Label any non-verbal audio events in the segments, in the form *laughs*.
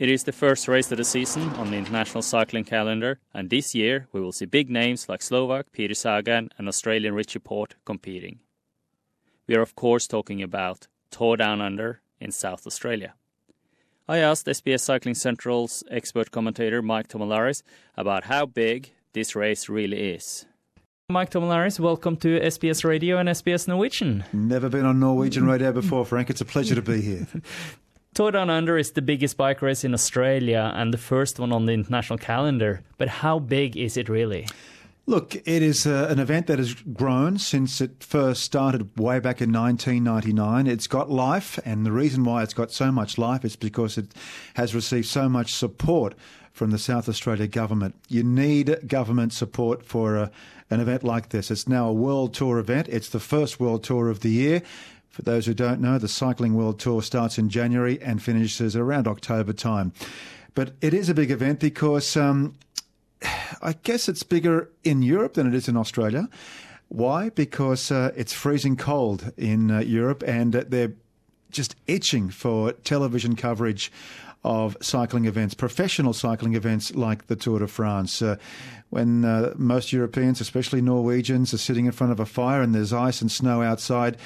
It is the first race of the season on the international cycling calendar, and this year we will see big names like Slovak Peter Sagan and Australian Richie Porte competing. We are, of course, talking about Tour Down Under in South Australia. I asked SBS Cycling Central's expert commentator Mike Tomalaris about how big this race really is. Mike Tomalaris, welcome to SBS Radio and SBS Norwegian. Never been on Norwegian radio before, Frank. It's a pleasure to be here. *laughs* Tour Down Under is the biggest bike race in Australia and the first one on the international calendar. But how big is it really? Look, it is uh, an event that has grown since it first started way back in 1999. It's got life, and the reason why it's got so much life is because it has received so much support from the South Australia government. You need government support for a, an event like this. It's now a world tour event. It's the first world tour of the year. For those who don't know, the Cycling World Tour starts in January and finishes around October time. But it is a big event because um, I guess it's bigger in Europe than it is in Australia. Why? Because uh, it's freezing cold in uh, Europe and uh, they're just itching for television coverage of cycling events, professional cycling events like the Tour de France. Uh, when uh, most Europeans, especially Norwegians, are sitting in front of a fire and there's ice and snow outside,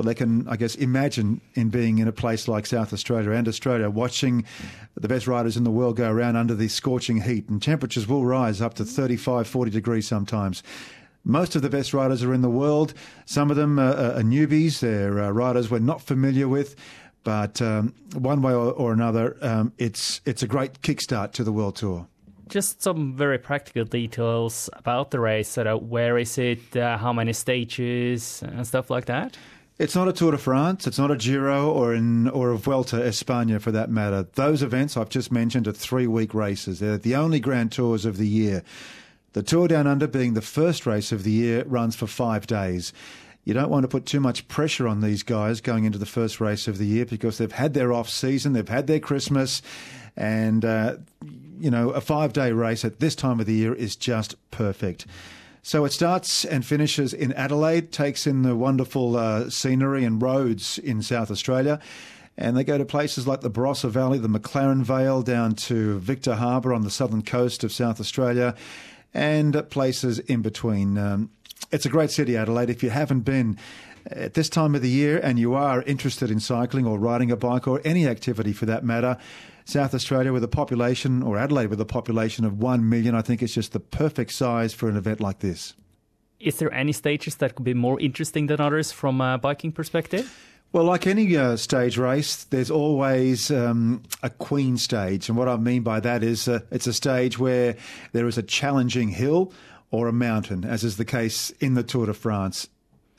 well, they can, I guess, imagine in being in a place like South Australia and Australia, watching the best riders in the world go around under the scorching heat. And temperatures will rise up to 35, 40 degrees sometimes. Most of the best riders are in the world. Some of them are, are newbies. They're uh, riders we're not familiar with. But um, one way or, or another, um, it's it's a great kickstart to the world tour. Just some very practical details about the race. So, where is it? Uh, how many stages and stuff like that. It's not a Tour de France. It's not a Giro or in or a Vuelta España for that matter. Those events I've just mentioned are three-week races. They're the only Grand Tours of the year. The Tour Down Under, being the first race of the year, runs for five days. You don't want to put too much pressure on these guys going into the first race of the year because they've had their off season, they've had their Christmas, and uh, you know a five-day race at this time of the year is just perfect. So it starts and finishes in Adelaide, takes in the wonderful uh, scenery and roads in South Australia. And they go to places like the Barossa Valley, the McLaren Vale, down to Victor Harbor on the southern coast of South Australia, and places in between. Um, it's a great city, Adelaide. If you haven't been, at this time of the year and you are interested in cycling or riding a bike or any activity for that matter, South Australia with a population, or Adelaide with a population of 1 million, I think it's just the perfect size for an event like this. Is there any stages that could be more interesting than others from a biking perspective? Well, like any uh, stage race, there's always um, a queen stage. And what I mean by that is uh, it's a stage where there is a challenging hill or a mountain, as is the case in the Tour de France.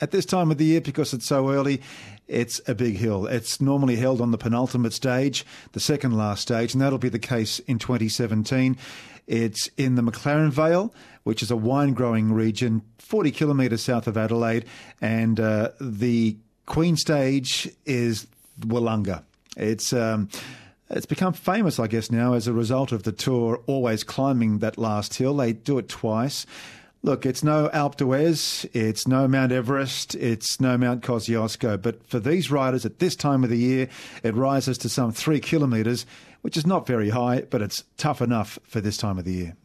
At this time of the year, because it's so early, it's a big hill. It's normally held on the penultimate stage, the second last stage, and that'll be the case in 2017. It's in the McLaren Vale, which is a wine growing region 40 kilometres south of Adelaide, and uh, the Queen stage is Willunga. It's. Um, it's become famous, I guess, now as a result of the tour always climbing that last hill. They do it twice. Look, it's no Alpe d'Huez, it's no Mount Everest, it's no Mount Kosciuszko, but for these riders at this time of the year, it rises to some three kilometres, which is not very high, but it's tough enough for this time of the year.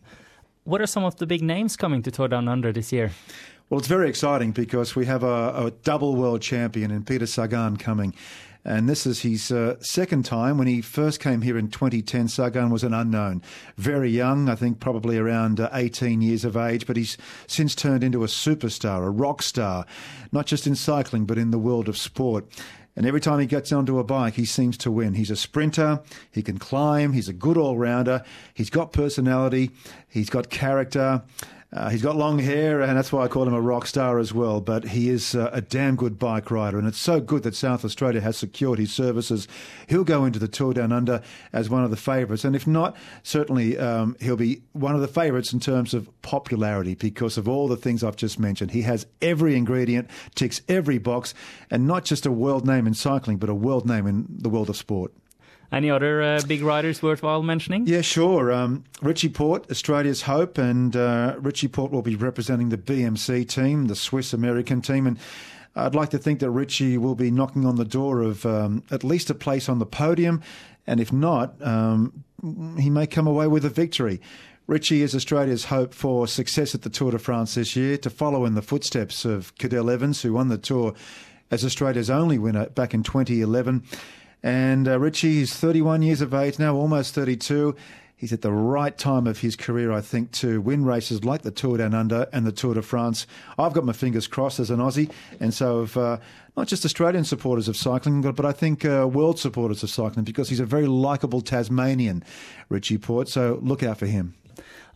What are some of the big names coming to Tour Down Under this year? Well, it's very exciting because we have a, a double world champion in Peter Sagan coming. And this is his uh, second time. When he first came here in 2010, Sagan was an unknown. Very young, I think probably around uh, 18 years of age, but he's since turned into a superstar, a rock star, not just in cycling, but in the world of sport. And every time he gets onto a bike, he seems to win. He's a sprinter. He can climb. He's a good all rounder. He's got personality. He's got character. Uh, he's got long hair, and that's why I call him a rock star as well. But he is uh, a damn good bike rider, and it's so good that South Australia has secured his services. He'll go into the Tour Down Under as one of the favourites, and if not, certainly um, he'll be one of the favourites in terms of popularity because of all the things I've just mentioned. He has every ingredient, ticks every box, and not just a world name in cycling, but a world name in the world of sport. Any other uh, big riders worthwhile mentioning? Yeah, sure. Um, Richie Porte, Australia's hope, and uh, Richie Porte will be representing the BMC team, the Swiss American team, and I'd like to think that Richie will be knocking on the door of um, at least a place on the podium, and if not, um, he may come away with a victory. Richie is Australia's hope for success at the Tour de France this year, to follow in the footsteps of Cadel Evans, who won the Tour as Australia's only winner back in 2011. And uh, Richie is 31 years of age now, almost 32. He's at the right time of his career, I think, to win races like the Tour Down Under and the Tour de France. I've got my fingers crossed as an Aussie, and so have uh, not just Australian supporters of cycling, but, I think uh, world supporters of cycling because he's a very likable Tasmanian, Richie Porte. So look out for him.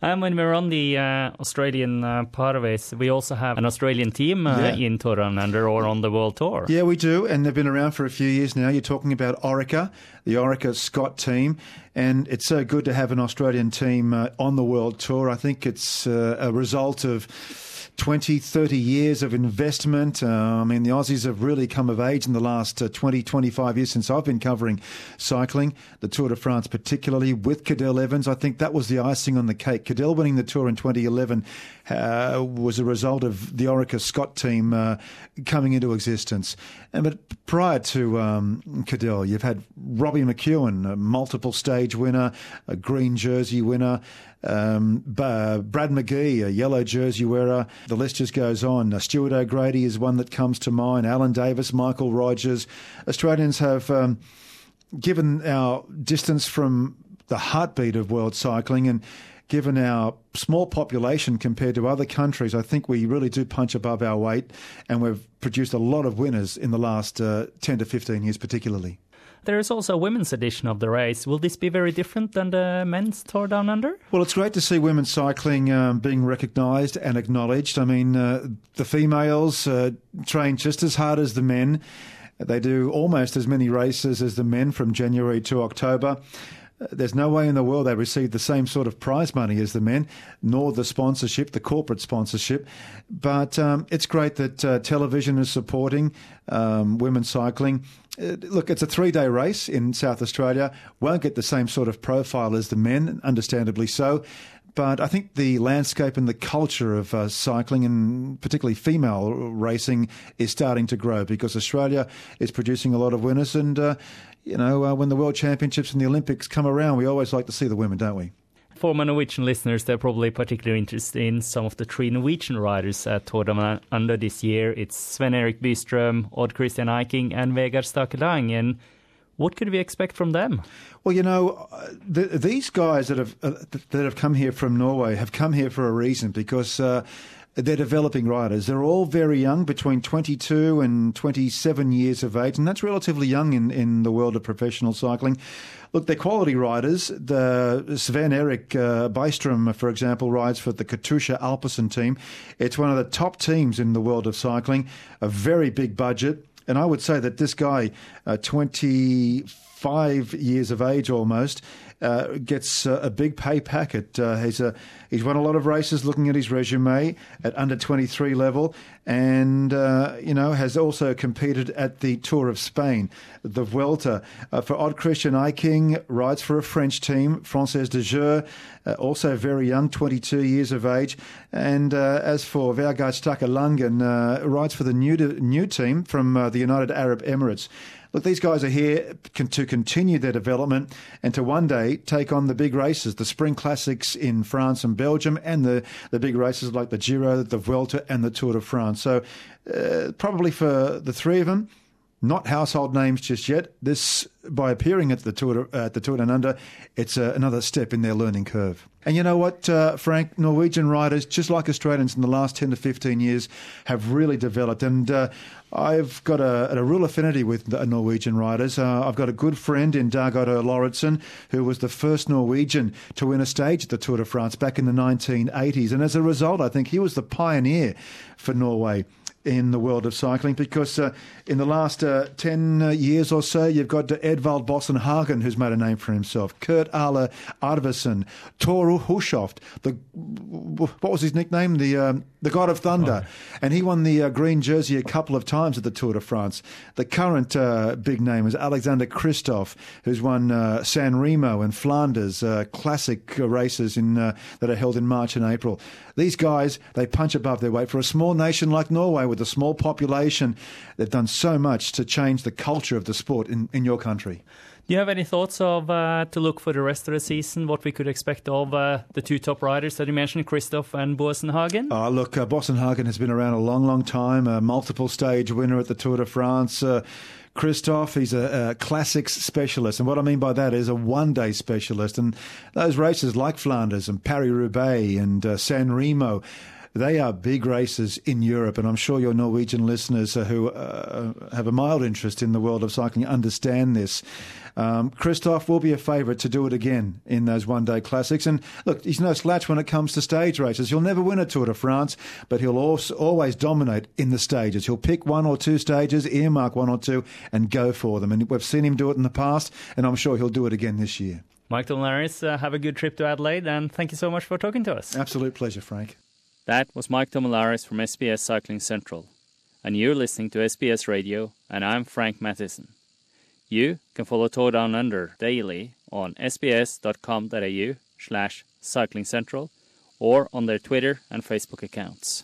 And when we're on the uh, Australian uh, part of it, we also have an Australian team uh, yeah. in Under or on the World Tour. Yeah, we do, and they've been around for a few years now. You're talking about Orica, the Orica Scott team, and it's so good to have an Australian team uh, on the World Tour. I think it's uh, a result of 20, 30 years of investment. Uh, I mean, the Aussies have really come of age in the last uh, 20, 25 years since I've been covering cycling, the Tour de France particularly, with Cadel Evans. I think that was the icing on the cake. Cadel winning the Tour in 2011 uh, was a result of the Orica Scott team uh, coming into existence. And, but prior to um, Cadel, you've had Robbie McEwen, a multiple stage winner, a green jersey winner. Um, Brad McGee, a yellow jersey wearer. The list just goes on. Uh, Stuart O'Grady is one that comes to mind. Allan Davis, Michael Rogers. Australians have um, given our distance from the heartbeat of world cycling and given our small population compared to other countries, I think we really do punch above our weight, and we've produced a lot of winners in the last uh, 10 to 15 years, particularly. There is also a women's edition of the race. Will this be very different than the men's Tour Down Under? Well, it's great to see women's cycling um, being recognised and acknowledged. I mean, uh, the females uh, train just as hard as the men. They do almost as many races as the men from January to October. There's no way in the world they receive the same sort of prize money as the men, nor the sponsorship, the corporate sponsorship. But um, it's great that uh, television is supporting um, women's cycling. Uh, look, it's a three day race in South Australia. Won't get the same sort of profile as the men, understandably so. But I think the landscape and the culture of uh, cycling, and particularly female racing, is starting to grow because Australia is producing a lot of winners. And, uh, you know, uh, when the World Championships and the Olympics come around, we always like to see the women, don't we? For my Norwegian listeners, they're probably particularly interested in some of the three Norwegian riders at Tour Under this year. It's Sven Erik Bystrøm, Odd Christian Eiking, and Vegard Stake And what could we expect from them? Well, you know, the, these guys that have uh, that have come here from Norway have come here for a reason because. Uh, they're developing riders. They're all very young, between 22 and 27 years of age, and that's relatively young in, in the world of professional cycling. Look, they're quality riders. The Sven Erik uh, Bystrøm, for example, rides for the Katusha Alpecin team. It's one of the top teams in the world of cycling. A very big budget. And I would say that this guy, uh, 25 years of age almost, uh, gets uh, a big pay packet. Uh, he's a, he's won a lot of races. Looking at his resume at under 23 level, and uh, has also competed at the Tour of Spain, the Vuelta. Uh, for Odd Christian Eiking, rides for a French team, Française des Jeux, uh, also very young, 22 years of age. And as for Vegard Stake Laengen, rides for the new new team from the United Arab Emirates. Look, these guys are here to continue their development and to one day take on the big races, the Spring Classics in France and Belgium, and the, the big races like the Giro, the Vuelta, and the Tour de France. So, uh, probably for the three of them, not household names just yet. This, by appearing at the Tour, uh, at the Tour Down Under, it's uh, another step in their learning curve. And you know what, uh, Frank? Norwegian riders, just like Australians in the last 10 to 15 years, have really developed. And uh, I've got a, a, real affinity with Norwegian riders. Uh, I've got a good friend in Dag Otto Lauritzen, who was the first Norwegian to win a stage at the Tour de France back in the 1980s. And as a result, I think he was the pioneer for Norway in the world of cycling because uh, in the last uh, 10 uh, years or so, you've got Edvald Boasson Hagen, who's made a name for himself, Kurt Asle Arvesen, Thor Hushovd, the, what was his nickname? The, um, the God of Thunder. Oh. And he won the uh, green jersey a couple of times at the Tour de France. The current uh, big name is Alexander Kristoff, who's won uh, San Remo and Flanders, classic races in, that are held in March and April. These guys, they punch above their weight. For a small nation like Norway with a small population, they've done so much to change the culture of the sport in, in your country. Do you have any thoughts of uh, to look for the rest of the season? What we could expect of uh, the two top riders that you mentioned, Kristoff and Boasson-Hagen? Oh, look, uh, Boasson-Hagen has been around a long, long time. A multiple stage winner at the Tour de France. Uh, Kristoff, he's a, a, classics specialist. And what I mean by that is a one day specialist. And those races like Flanders and Paris Roubaix and uh, San Remo, they are big races in Europe, and I'm sure your Norwegian listeners who uh, have a mild interest in the world of cycling understand this. Um, Kristoff will be a favourite to do it again in those one day classics. And look, he's no slouch when it comes to stage races. He'll never win a Tour de France, but he'll also always dominate in the stages. He'll pick one or two stages, earmark one or two, and go for them. And we've seen him do it in the past, and I'm sure he'll do it again this year. Mike Tomalaris, uh, have a good trip to Adelaide, and thank you so much for talking to us. Absolute pleasure, Frank. That was Mike Tomalaris from SBS Cycling Central. And you're listening to SBS Radio, and I'm Frank Matheson. You can follow Tour Down Under daily on sbs.com.au slash cycling central or on their Twitter and Facebook accounts.